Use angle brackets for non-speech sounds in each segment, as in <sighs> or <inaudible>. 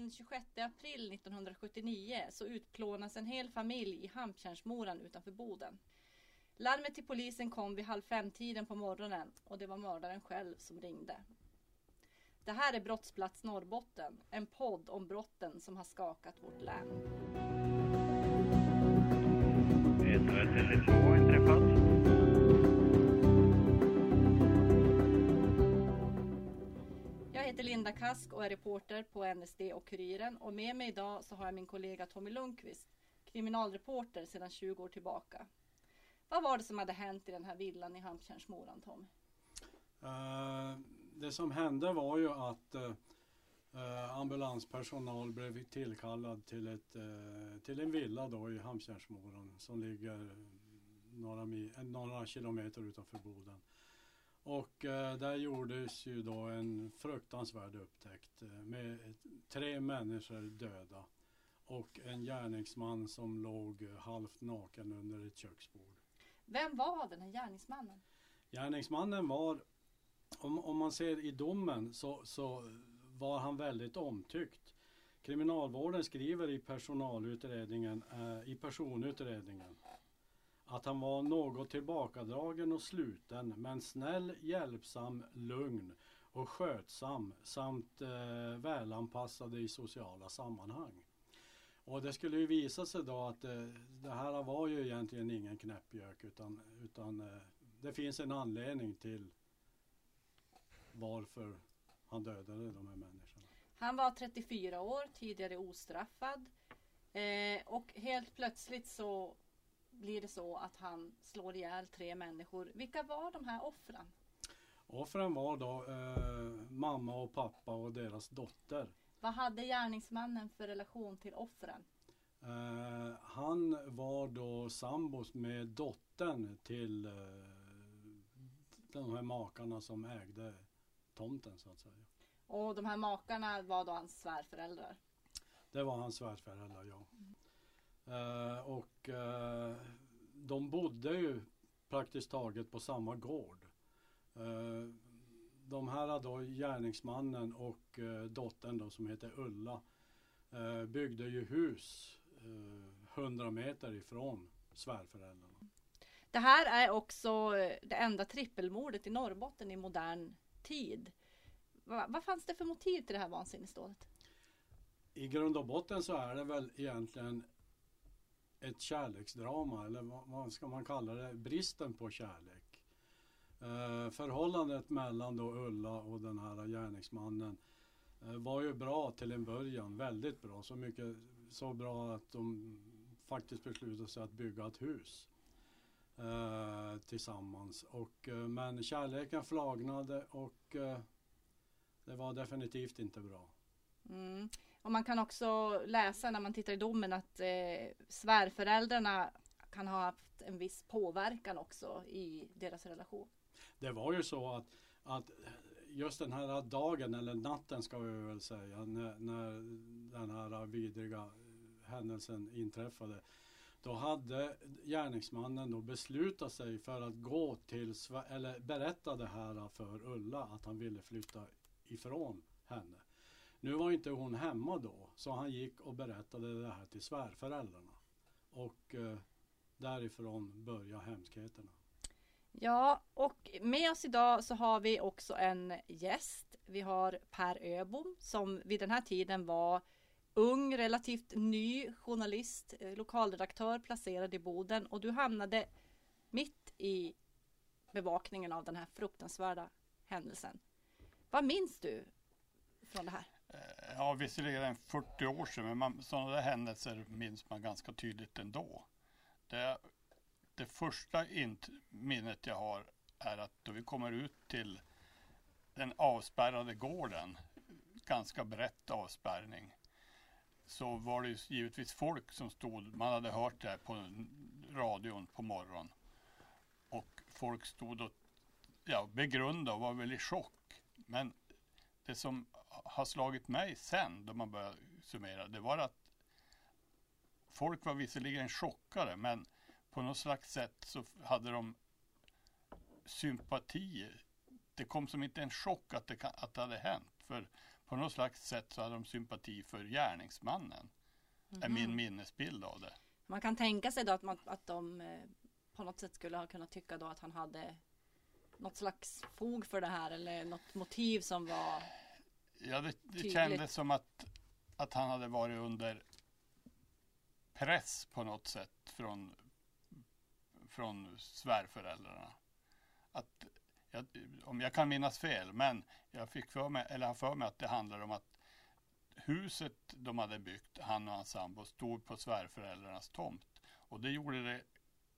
den 26 april 1979 så utplånas en hel familj i Hamptjärnsmoran utanför Boden. Larmet till polisen kom vid halv fem-tiden på morgonen och det var mördaren själv som ringde. Det här är Brottsplats Norrbotten, en podd om brotten som har skakat vårt län. 132 inträffat. Linda Kask och är reporter på NSD och Kuriren och med mig idag så har jag min kollega Tommy Lundqvist, kriminalreporter sedan 20 år tillbaka. Vad var det som hade hänt i den här villan i Hamptjärnsmoran Tommy? Uh, det som hände var ju att uh, ambulanspersonal blev tillkallad till, ett, eh, till en villa då i Hamptjärnsmoran som ligger några, några kilometer utanför Boden. Och eh, där gjordes ju då en fruktansvärd upptäckt eh, med tre människor döda och en gärningsman som låg eh, halvt naken under ett köksbord. Vem var den här gärningsmannen? Gärningsmannen var, om, om man ser i domen, så, så var han väldigt omtyckt. Kriminalvården skriver i personalutredningen, eh, i personutredningen, att han var något tillbakadragen och sluten, men snäll, hjälpsam, lugn och skötsam samt eh, välanpassad i sociala sammanhang. Och det skulle ju visa sig då att eh, det här var ju egentligen ingen knäppgök utan, utan eh, det finns en anledning till varför han dödade de här människorna. Han var 34 år, tidigare ostraffad. Eh, och helt plötsligt så blir det så att han slår ihjäl tre människor. Vilka var de här offren? Offren var då eh, mamma och pappa och deras dotter. Vad hade gärningsmannen för relation till offren? Eh, han var då sambos med dottern till eh, de här makarna som ägde tomten så att säga. Och de här makarna var då hans svärföräldrar. Det var hans svärföräldrar, ja. Eh, och eh, de bodde ju praktiskt taget på samma gård. Eh, de här då, gärningsmannen och eh, dottern då, som heter Ulla, eh, byggde ju hus eh, 100 meter ifrån svärföräldrarna. Det här är också det enda trippelmordet i Norrbotten i modern tid. Va, vad fanns det för motiv till det här vansinnesdådet? I grund och botten så är det väl egentligen ett kärleksdrama eller vad, vad ska man kalla det? Bristen på kärlek. Eh, förhållandet mellan då Ulla och den här gärningsmannen eh, var ju bra till en början, väldigt bra. Så mycket så bra att de faktiskt beslutade sig att bygga ett hus eh, tillsammans. Och, eh, men kärleken flagnade och eh, det var definitivt inte bra. Mm. Och man kan också läsa när man tittar i domen att eh, svärföräldrarna kan ha haft en viss påverkan också i deras relation. Det var ju så att, att just den här dagen, eller natten ska vi väl säga, när, när den här vidriga händelsen inträffade. Då hade gärningsmannen då beslutat sig för att gå till, eller berätta det här för Ulla, att han ville flytta ifrån henne. Nu var inte hon hemma då, så han gick och berättade det här till svärföräldrarna. Och eh, därifrån började hemskheterna. Ja, och med oss idag så har vi också en gäst. Vi har Per Öbom som vid den här tiden var ung, relativt ny journalist, eh, lokalredaktör placerad i Boden och du hamnade mitt i bevakningen av den här fruktansvärda händelsen. Vad minns du från det här? Ja, visserligen är det 40 år sedan, men man, sådana där händelser minns man ganska tydligt ändå. Det, det första int- minnet jag har är att då vi kommer ut till den avspärrade gården, ganska brett avspärrning, så var det givetvis folk som stod, man hade hört det här på radion på morgonen. Och folk stod och ja, begrundade och var väl i chock. Men det som har slagit mig sen, då man börjar summera, det var att folk var visserligen chockade, men på något slags sätt så hade de sympati. Det kom som inte en chock att det, kan- att det hade hänt. För på något slags sätt så hade de sympati för gärningsmannen. Är Mhm. min minnesbild av det. Man kan tänka sig då att, man, att de eh, på något sätt skulle ha kunnat tycka då att han hade något slags fog för det här eller något motiv som var Ja, det, det kändes som att, att han hade varit under press på något sätt från, från svärföräldrarna. Att, jag, om jag kan minnas fel, men jag fick för mig, eller har för mig att det handlar om att huset de hade byggt, han och hans sambo, stod på svärföräldrarnas tomt. Och det gjorde det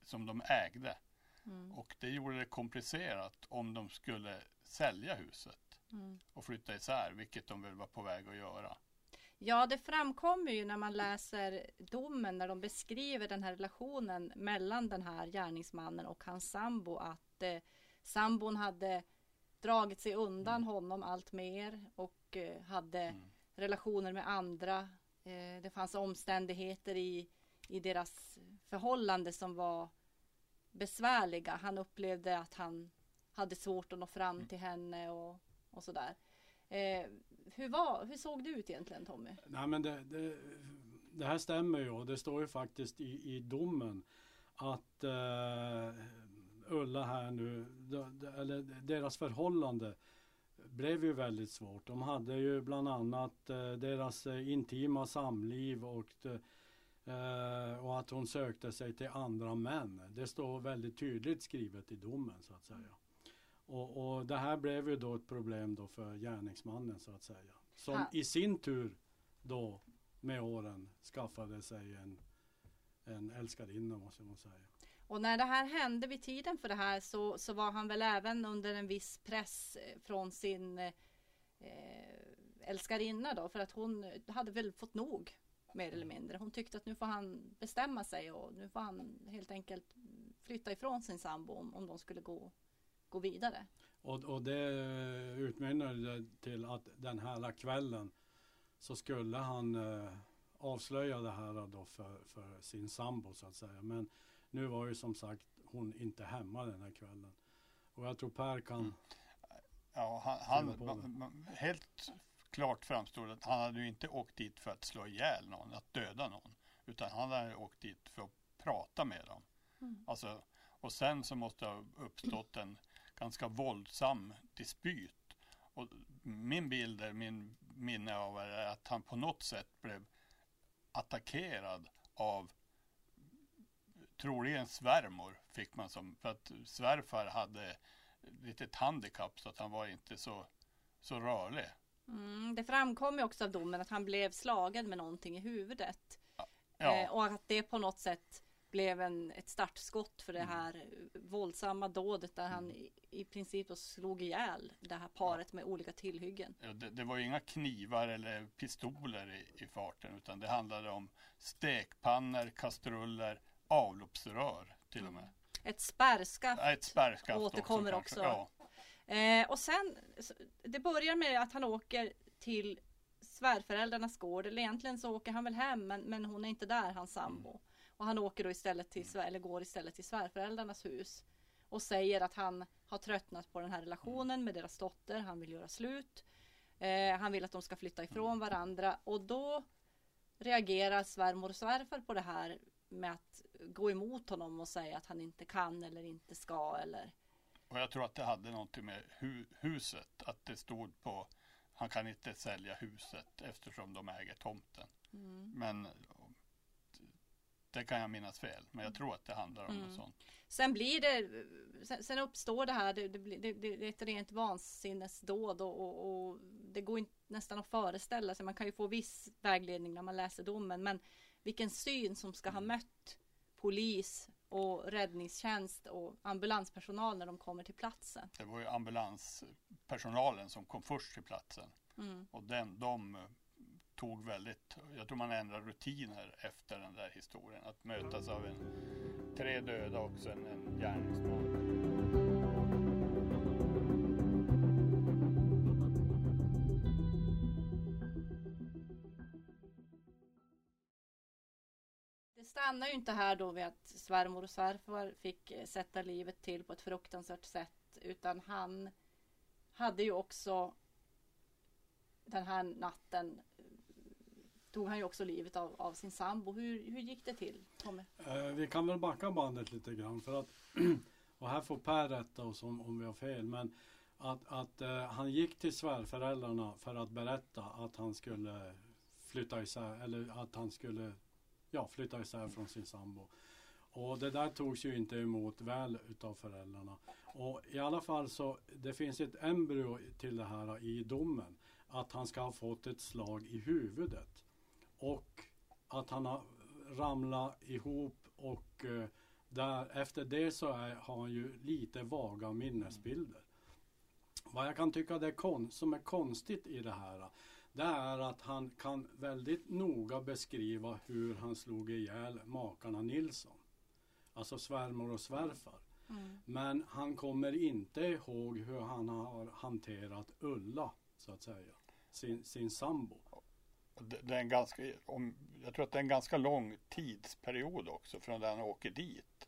som de ägde. mm, Och det gjorde det komplicerat om de skulle sälja huset mm. och flytta isär, vilket de väl var på väg att göra. Ja, det framkommer ju när man läser domen när de beskriver den här relationen mellan den här gärningsmannen och hans sambo att eh, sambon hade dragit sig undan honom allt mer och eh, hade Mm. relationer med andra. Eh, det fanns omständigheter i, i deras förhållande som var besvärliga. Han upplevde att han hade svårt att nå fram Mm. till henne och, och sådär. Eh, hur, var, hur såg det ut egentligen Tommy? Nej men det, det, det här stämmer ju och det står ju faktiskt i, i domen att eh, Ulla här nu, de, de, eller deras förhållande blev ju väldigt svårt. De hade ju bland annat eh, deras eh, intima samliv och, eh, och att hon sökte sig till andra män. Det står väldigt tydligt skrivet i domen så att säga. Och, och det här blev ju då ett problem då för gärningsmannen så att säga. Som Ha. i sin tur då med åren skaffade sig en, en älskarinna måste man säga. Och när det här hände vid tiden för det här så, så var han väl även under en viss press eh, från sin eh, älskarinna då för att hon hade väl fått nog mer eller mindre. Hon tyckte att nu får han bestämma sig och nu får han helt enkelt flytta ifrån sin sambo om, om de skulle gå, gå vidare. Och, och det utmynnade till att den här kvällen så skulle han eh, avslöja det här då för, för sin sambo så att säga. Men nu var ju som sagt hon inte hemma den här kvällen. Och jag tror Per kan Mm. Ja, han, han, man- man- helt klart framstod att han hade ju inte åkt dit för att slå ihjäl någon, att döda någon. Utan han hade åkt dit för att prata med dem. Mm. Alltså, och sen så måste det ha uppstått en ganska våldsam dispyt. Och min bild, är, min minne av det är att han på något sätt blev attackerad av troligen svärmor fick man som, för att svärfar hade lite ett handikapp så att han var inte så, så rörlig. Mm, det framkom ju också av domen att han blev slagen med någonting i huvudet. Ja, Eh, och att det på något sätt blev en, ett startskott för det Mm. här eh, våldsamma dådet där han i, i princip då slog ihjäl det här paret med olika tillhyggen. Ja, det, det var ju inga knivar eller pistoler i, i farten utan det handlade om stekpannor, kastruller, avloppsrör till och med. Ett spärrskaft. Ja, ett spärrskaft Återkommer också. också. Ja, Eh, och sen, det börjar med att han åker till svärföräldrarnas gård. Eller egentligen så åker han väl hem men, men hon är inte där, hans sambo. Och han åker då istället till, svär- eller går istället till svärföräldrarnas hus. Och säger att han har tröttnat på den här relationen med deras dotter. Han vill göra slut. Eh, han vill att de ska flytta ifrån varandra. Och då reagerar svärmor och svärfar på det här med att gå emot honom och säga att han inte kan eller inte ska eller och jag tror att det hade någonting med hu, huset, att det stod på han kan inte sälja huset eftersom de äger tomten. mm. Men det kan jag minnas fel, men jag tror att det handlar om Mm. något sånt. Sen blir det, sen, sen uppstår det här, det, det, det, det är ett rent vansinnesdåd och, och, och det går inte nästan att föreställa sig. Man kan ju få viss vägledning när man läser domen, men vilken syn som ska ha Mm. mött polis och räddningstjänst och ambulanspersonal när de kommer till platsen. Det var ju ambulanspersonalen som kom först till platsen. Mm. Och den, de tog väldigt, jag tror man ändrade rutiner efter den där historien. Att mötas av en, tre döda och sen en gärningsman. Det stannar ju inte här då vid att svärmor och svärfar fick eh, sätta livet till på ett fruktansvärt sätt utan han hade ju också den här natten tog han ju också livet av, av sin sambo. Hur, hur gick det till? Tommy? Eh, vi kan väl backa bandet lite grann för att <clears throat> och här får Per rätta oss om, om vi har fel men att, att eh, han gick till svärföräldrarna för att berätta att han skulle flytta isär eller att han skulle ja, flytta isär från sin sambo. Och det där togs ju inte emot väl utav föräldrarna. Och i alla fall så det finns ett embryo till det här i domen. Att han ska ha fått ett slag i huvudet. Och att han har ramlat ihop och eh, där, efter det så är, har han ju lite vaga minnesbilder. Vad jag kan tycka det är kon, som är konstigt i det här det är att han kan väldigt noga beskriva hur han slog ihjäl makarna Nilsson. Alltså svärmor och svärfar. Mm. Men han kommer inte ihåg hur han har hanterat Ulla, så att säga. Sin, sin sambo. Det, är en ganska, om, jag tror att det är en ganska lång tidsperiod också från han åker dit.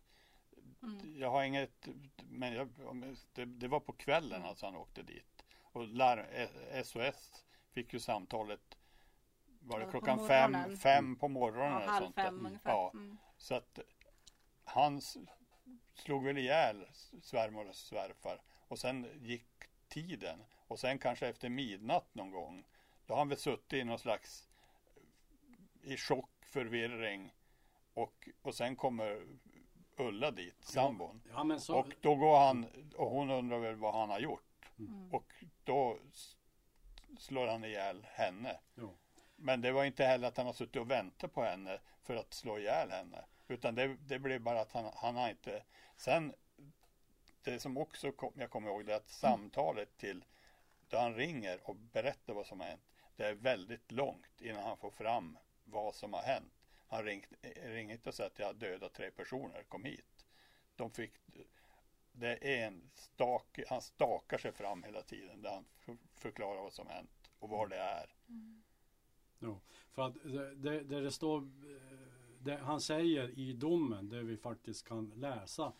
Mm. Jag har inget, men jag, det, det, var på kvällen alltså han åkte dit. Och lär, SOS fick ju samtalet var det klockan fem, fem på morgonen. Ja, halv sånt fem ungefär. Ja, mm. Så att han slog väl ihjäl svärmor och svärfar och sen gick tiden och sen kanske efter midnatt någon gång då har han väl suttit i någon slags i chock, förvirring och, och sen kommer Ulla dit, sambon. Ja, ja, så... Och då går han och hon undrar väl vad han har gjort. Mm. Och då slår han ihjäl henne. Jo. Men det var inte heller att han har suttit och väntat på henne för att slå ihjäl henne. Utan det, det blev bara att han, han har inte... Sen, det som också kom, jag kommer ihåg det är att samtalet till då han ringer och berättar vad som har hänt. Det är väldigt långt innan han får fram vad som har hänt. Han ringt, ringer inte och säger att jag har dödat tre personer, kom hit. De fick, det är en stak, han stakar sig fram hela tiden där han förklarar vad som hänt och var det är. Mm. Ja, för att det, det, det står det han säger i domen, det vi faktiskt kan läsa.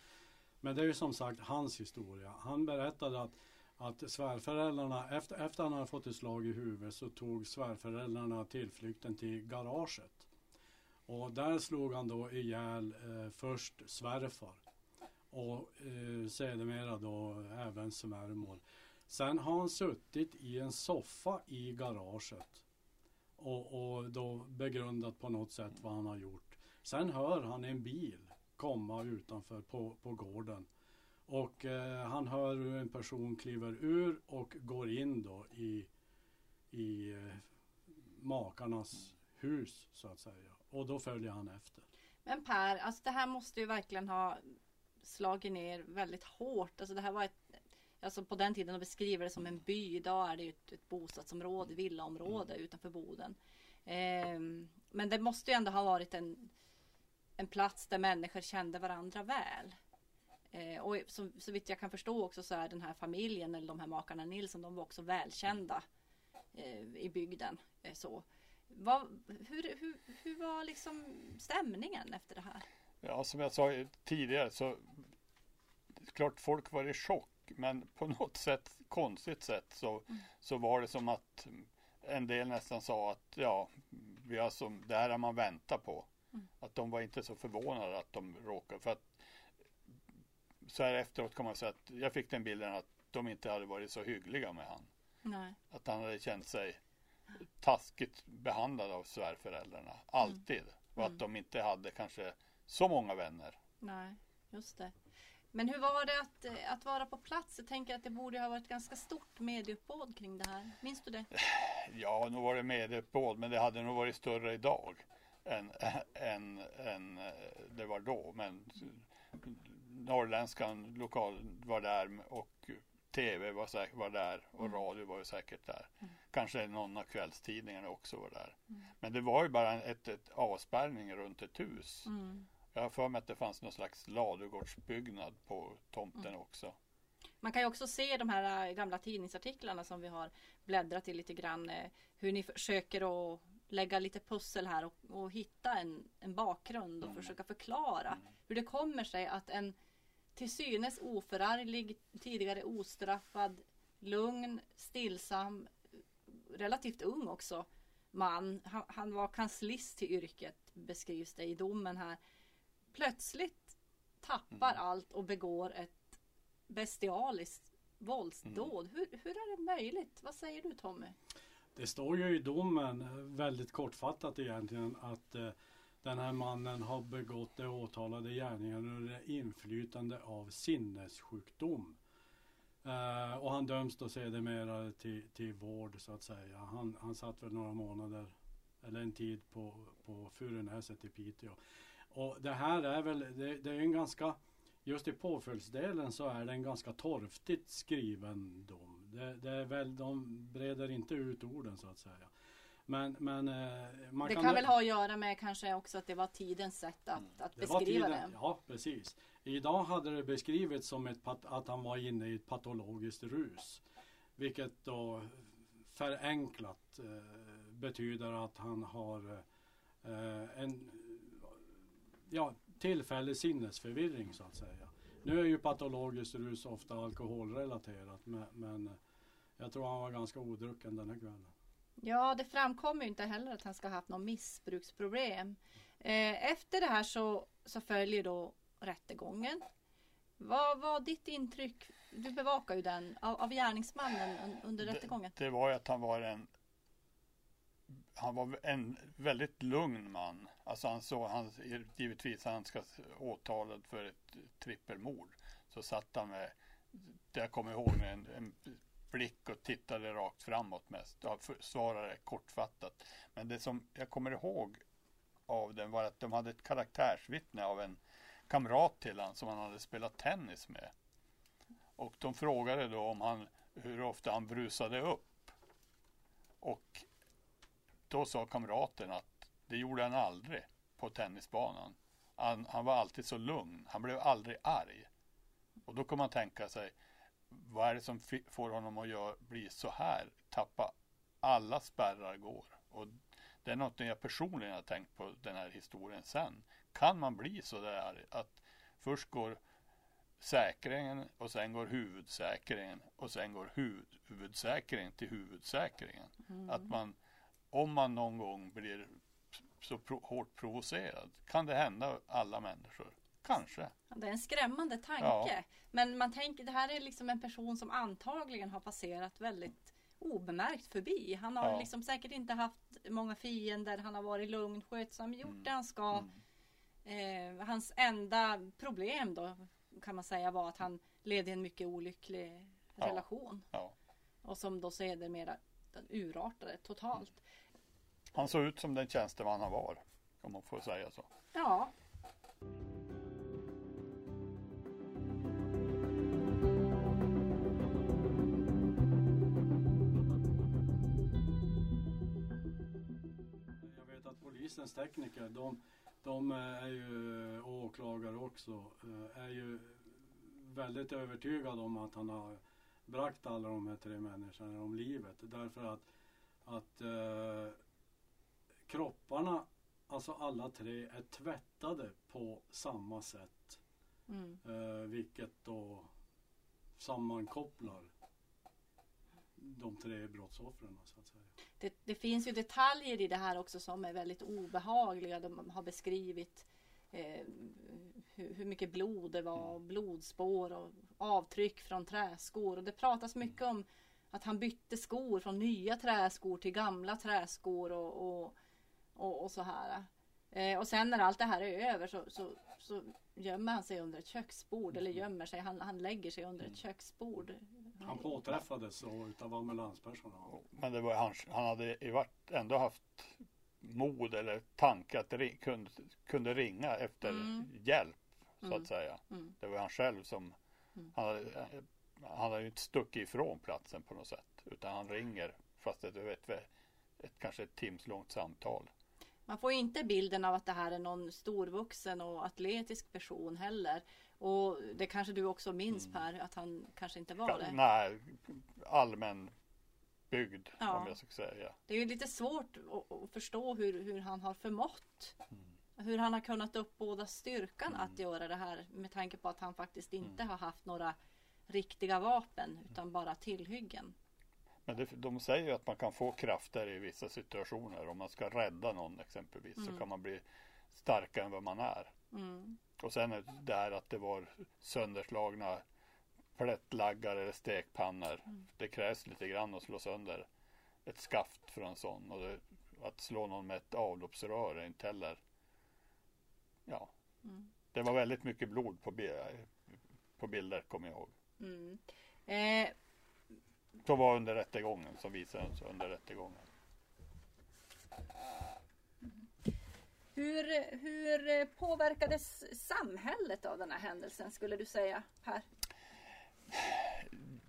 Men det är ju som sagt hans historia. Han berättade att, att svärföräldrarna, efter, efter han hade fått ett slag i huvudet så tog svärföräldrarna tillflykten till garaget. Och där slog han då ihjäl eh, först svärfar och eh, sedermera då även svärmor. Sen har han suttit i en soffa i garaget och, och då begrundat på något sätt vad han har gjort. Sen hör han en bil komma utanför på, på gården. Och eh, han hör hur en person kliver ur och går in då i, i eh, makarnas hus så att säga. Och då följer han efter. Men Per, alltså det här måste ju verkligen ha slagit ner väldigt hårt. Alltså det här var ett, alltså på den tiden de beskriver det som en by. Idag är det ju ett, ett bostadsområde, villaområde mm. utanför Boden. Eh, men det måste ju ändå ha varit en en plats där människor kände varandra väl. Eh, och så, så vitt jag kan förstå också så är den här familjen eller de här makarna Nilsson, de var också välkända eh, i bygden. Eh, så. Vad, hur, hur, hur var liksom stämningen efter det här? Ja, som jag sa tidigare så klart folk var i chock men på <laughs> något sätt, konstigt sätt så, mm. så var det som att en del nästan sa att ja, vi har som, det här har man väntat på. Mm. Att de var inte så förvånade att de råkade. För att så här efteråt kan man säga att jag fick den bilden att de inte hade varit så hyggliga med han. Nej. Att han hade känt sig taskigt behandlad av svärföräldrarna. Alltid. Mm. Och att mm. de inte hade kanske så många vänner. Nej, just det. Men hur var det att, att vara på plats? Jag tänker att det borde ha varit ganska stort medieuppbåd kring det här. Minns du det? <sighs> Ja, nog var det medieuppbåd, men det hade nog varit större idag än, <laughs> än, än det var då. Men norrländskan lokal var där och tv var, säkert, var där och mm. radio var ju säkert där. Mm. Kanske någon av kvällstidningarna också var där. Mm. Men det var ju bara ett, ett avspärrning runt ett hus. Mm. Jag har för mig att det fanns någon slags ladugårdsbyggnad på tomten mm. också. Man kan ju också se de här äh, gamla tidningsartiklarna som vi har bläddrat i lite grann. Äh, hur ni försöker att lägga lite pussel här och, och hitta en, en bakgrund och mm. försöka förklara hur det kommer sig att en till synes oförarglig, tidigare ostraffad, lugn, stillsam, relativt ung också man. Han, han var kanslist till yrket beskrivs det i domen här. Plötsligt tappar Mm. allt och begår ett bestialiskt våldsdåd. Mm. Hur, hur är det möjligt? Vad säger du Tommy? Det står ju i domen eh, väldigt kortfattat egentligen att eh, den här mannen har begått det åtalade gärningen under inflytande av sinnessjukdom. Eh, och han döms då sedermera till, till vård så att säga. Han, han satt väl några månader eller en tid på, på Furunäset i Piteå. Och det här är väl, det, det är en ganska, just i påföljdsdelen så är det en ganska torftigt skriven dom. Det, det är väl, de breder inte ut orden så att säga. Men, men eh, man Det kan, kan väl ha att göra med kanske också att det var tidens sätt att, att det beskriva det. Ja, precis. Idag hade det beskrivits som ett, att han var inne i ett patologiskt rus. Vilket då förenklat eh, betyder att han har eh, en ja, tillfällig sinnesförvirring så att säga. Nu är ju patologiskt rus ofta alkoholrelaterat men, men jag tror han var ganska odrucken den här kvällen. Ja, det framkommer inte heller att han ska ha haft något missbruksproblem. Eh, efter det här så, så följer då rättegången. Vad var ditt intryck? Du bevakar ju den av, av gärningsmannen un, under rättegången. Det, det var ju att han var en han var en väldigt lugn man. Alltså han såg, han, givetvis han ska åtalad för ett trippelmord. Så satt han med, det jag kommer ihåg, en, en blick och tittade rakt framåt mest. Jag svarade kortfattat. Men det som jag kommer ihåg av den var att de hade ett karaktärsvittne av en kamrat till han som han hade spelat tennis med. Och de frågade då om han, hur ofta han brusade upp. Och då sa kamraten att det gjorde han aldrig på tennisbanan. Han, han var alltid så lugn. Han blev aldrig arg. Och då kan man tänka sig, vad är det som får honom att göra, bli så här? Tappa alla spärrar går. Och det är något jag personligen har tänkt på den här historien sen. Kan man bli så där att först går säkringen och sen går huvudsäkringen och sen går huvud, huvudsäkringen till huvudsäkringen. Att man, om man någon gång blir så pro, hårt provocerad, kan det hända alla människor? Kanske. Det är en skrämmande tanke. Ja. Men man tänker, det här är liksom en person som antagligen har passerat väldigt obemärkt förbi. Han har Ja. liksom säkert inte haft många fiender. Han har varit lugn, skötsam, gjort Mm. det han ska. Mm. Eh, hans enda problem då kan man säga var att han levde i en mycket olycklig Ja. relation. Och som då sedermera urartade totalt. Han såg ut som den tjänsteman han var, om man får säga så. Ja, polisens tekniker, de, de eh, är ju och åklagare också, eh, är ju väldigt övertygade om att han har bragt alla de här tre människorna om livet. Därför att, att eh, kropparna, alltså alla tre, är tvättade på samma sätt. mm. Eh, vilket då sammankopplar de tre brottsoffren så att säga. Det, det finns ju detaljer i det här också som är väldigt obehagliga. De har beskrivit eh, hur, hur mycket blod det var, blodspår och avtryck från träskor. Och det pratas mycket om att han bytte skor från nya träskor till gamla träskor och, och, och, och så här. Eh, och sen när allt det här är över så, så, så gömmer han sig under ett köksbord. Eller gömmer sig, han, han lägger sig under ett köksbord. Han påträffades så utav ambulanspersonal. Men det var, han, han hade i vart ändå haft mod eller tanke att ring, kunde, kunde ringa efter Mm. hjälp, så Mm. att säga. Mm. Det var han själv som, Mm. han, hade, han hade ju inte stuckit ifrån platsen på något sätt. Utan han ringer, fast det är ett, ett, kanske ett timslångt samtal. Man får inte bilden av att det här är någon storvuxen och atletisk person heller. Och det kanske du också minns Per, att han kanske inte var det. Nej, allmän byggd Ja. om jag ska säga. Det är ju lite svårt att, förstå hur, hur han har förmått. Mm. Hur han har kunnat uppbåda styrkan att göra det här med tanke på att han faktiskt inte Mm. har haft några riktiga vapen utan bara tillhyggen. Men det, de säger ju att man kan få krafter i vissa situationer. Om man ska rädda någon exempelvis Mm. så kan man bli starkare än vad man är. Mm. Och sen är det här att det var sönderslagna plättlaggar eller stekpannor. Mm. Det krävs lite grann att slå sönder ett skaft för en sån. Och det, att slå någon med ett avloppsrör är inte heller. Ja, Mm. det var väldigt mycket blod på, på bilder kommer jag ihåg. Mm. Eh, Så var under rättegången som visades under rättegången. Hur, hur påverkades samhället av den här händelsen skulle du säga Per?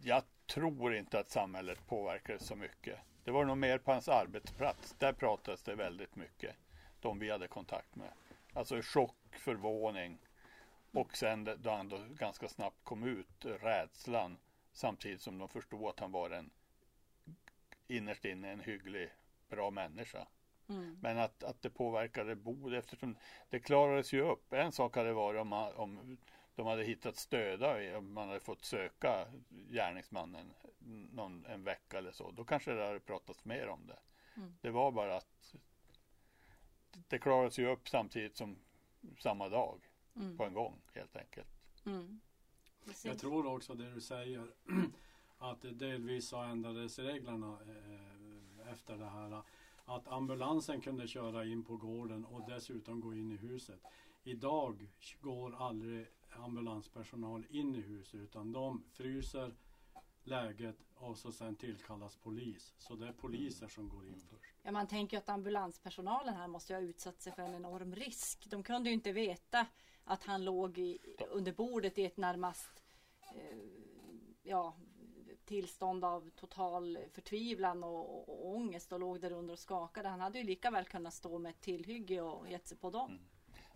Jag tror inte att samhället påverkades så mycket. Det var nog mer på hans arbetsplats. Där pratades det väldigt mycket. De vi hade kontakt med. Alltså chock, förvåning. Och sen då han då ganska snabbt kom ut, rädslan. Samtidigt som de förstod att han var en innerst inne en hygglig, bra människa. Mm. Men att, att det påverkade Bod eftersom det klarades ju upp. En sak hade varit om, man- om de hade hittat stöda, om man hade fått söka gärningsmannen någon, en vecka eller så. Då kanske det hade pratats mer om det. Mm. Det var bara att det klarades ju upp samtidigt som samma dag Mm. på en gång helt enkelt. Mm. Jag tror också det du säger <clears throat> att delvis så ändrades reglerna eh, efter det här. Att ambulansen kunde köra in på gården och dessutom gå in i huset. Idag går aldrig ambulanspersonal in i huset utan de fryser läget och så sen tillkallas polis. Så det är poliser som går in först. Ja, man tänker att ambulanspersonalen här måste ha utsatt sig för en enorm risk. De kunde ju inte veta att han låg i, under bordet i ett närmast eh, ja, tillstånd av total förtvivlan och, och ångest och låg där under och skakade. Han hade ju lika väl kunnat stå med ett tillhygge och gett sig på dem. Mm.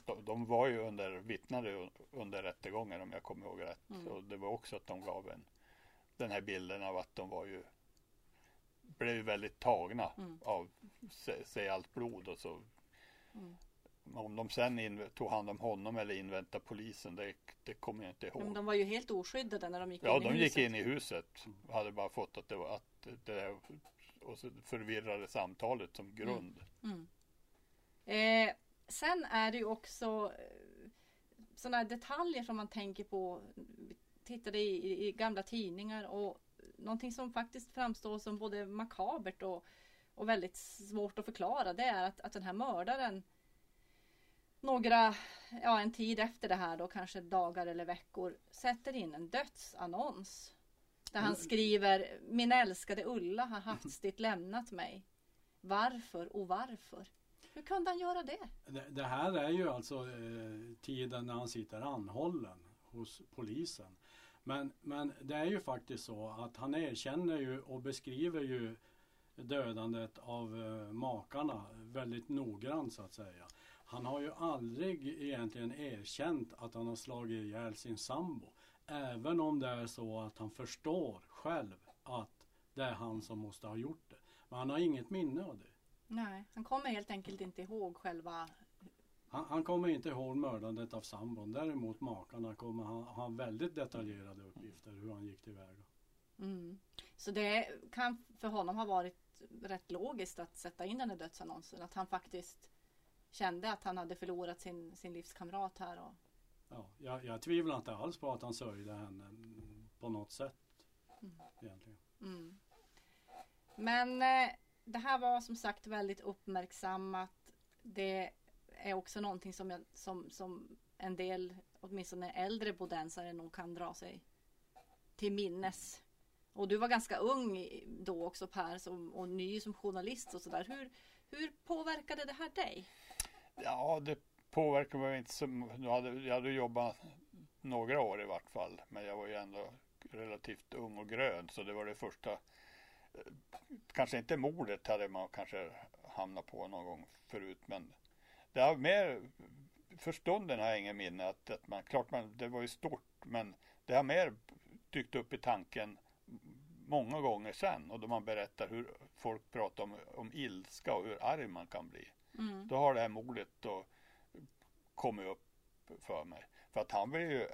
De, de var ju under, vittnade under rättegången om jag kommer ihåg rätt. Mm. Och det var också att de gav en, den här bilden av att de var ju blev väldigt tagna Mm. av se, se allt blod och så. Mm. Om de sen tog hand om honom eller inväntade polisen, det, det kommer jag inte ihåg. Men de var ju helt oskyddade när de gick ja, in i de huset. gick in i huset. Hade bara fått att det var att det och så förvirrade samtalet som grund. Mm. Eh, sen är det ju också eh, sådana detaljer som man tänker på. Vi tittade i, i, i gamla tidningar och någonting som faktiskt framstår som både makabert och, och väldigt svårt att förklara. Det är att, att den här mördaren några, ja en tid efter det här då, kanske dagar eller veckor, sätter in en dödsannons. Där han Mm. skriver Min älskade Ulla har hastigt lämnat mig. Varför och varför? Hur kunde han göra det? Det, det här är ju alltså eh, tiden när han sitter anhållen hos polisen. Men, men det är ju faktiskt så att han erkänner ju och beskriver ju dödandet av eh, makarna väldigt noggrant så att säga. Han har ju aldrig egentligen erkänt att han har slagit ihjäl sin sambo. Även om det är så att han förstår själv att det är han som måste ha gjort det. Men han har inget minne av det. Nej, han kommer helt enkelt inte ihåg själva Han, han kommer inte ihåg mördandet av sambon. Däremot makarna kommer han ha väldigt detaljerade uppgifter hur han gick tillväga. Mm. Så det kan för honom ha varit rätt logiskt att sätta in den här dödsannonsen. Att han faktiskt kände att han hade förlorat sin, sin livskamrat här. Och, Ja, jag, jag tvivlar inte alls på att han sörjde henne mm, på något sätt. Egentligen. mm. Men eh, det här var som sagt väldigt uppmärksammat. Det är också någonting som, jag, som, som en del, åtminstone äldre bodensare nog kan dra sig till minnes. Och du var ganska ung då också Per som, och ny som journalist och sådär. Hur, hur påverkade det här dig? Ja, det påverkar mig inte så jag hade, jag hade jobbat några år i vart fall. Men jag var ju ändå relativt ung och grön så det var det första. Eh, kanske inte mordet hade man kanske hamnat på någon gång förut men det har mer för stunden har jag ingen minne att, att man, klart man, det var ju stort men det har mer dykt upp i tanken många gånger sen och då man berättar hur folk pratar om, om ilska och hur arg man kan bli. Mm. Då har det här mordet då kommit upp för mig. För att han blev ju,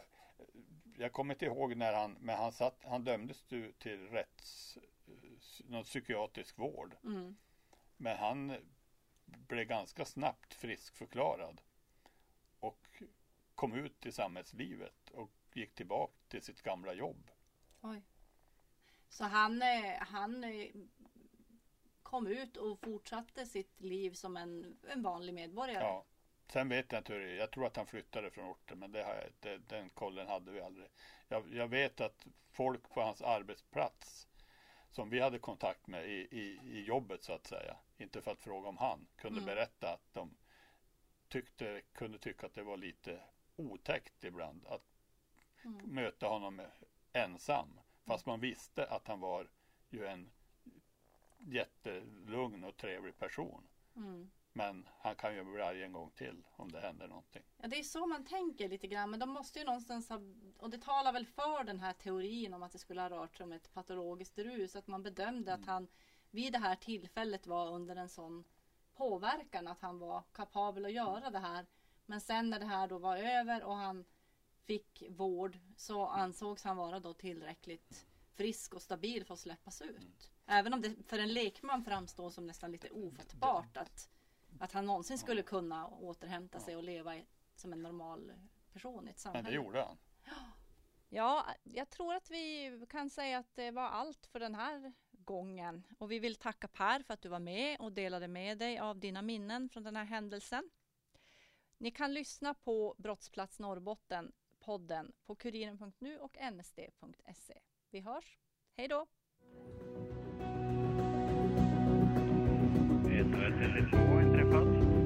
jag kommer inte ihåg när han, men han satt, han dömdes till rätts, någon psykiatrisk vård. Mm. Men han blev ganska snabbt friskförklarad och kom ut i samhällslivet och gick tillbaka till sitt gamla jobb. Oj. Så han, han kom ut och fortsatte sitt liv som en, en vanlig medborgare? Ja. Sen vet jag inte hur det är. Jag tror att han flyttade från orten men det har jag, det, den kollen hade vi aldrig. Jag, jag vet att folk på hans arbetsplats som vi hade kontakt med i, i, i jobbet så att säga, inte för att fråga om han, kunde Mm. berätta att de tyckte, kunde tycka att det var lite otäckt ibland att Mm. möta honom ensam. Fast man visste att han var ju en jättelugn och trevlig person. Mm. Men han kan ju bli arg en gång till om det händer någonting. Ja, det är så man tänker lite grann. Men de måste ju någonstans ha... Och det talar väl för den här teorin om att det skulle ha rört sig om ett patologiskt rus. Att man bedömde att han vid det här tillfället var under en sån påverkan att han var kapabel att göra det här. Men sen när det här då var över och han fick vård så ansågs han vara då tillräckligt frisk och stabil för att släppas ut. Även om det för en lekman framstår som nästan lite ofattbart att, att han någonsin skulle kunna återhämta sig och leva i- som en normal person i ett Men samhälle. det gjorde han. <gasps> Ja, jag tror att vi kan säga att det var allt för den här gången. Och vi vill tacka Per för att du var med och delade med dig av dina minnen från den här händelsen. Ni kan lyssna på Brottsplats Norrbotten podden på kuriren.nu och nsd.se. Vi hörs. Hej då! Ännu ett eller två har inträffat.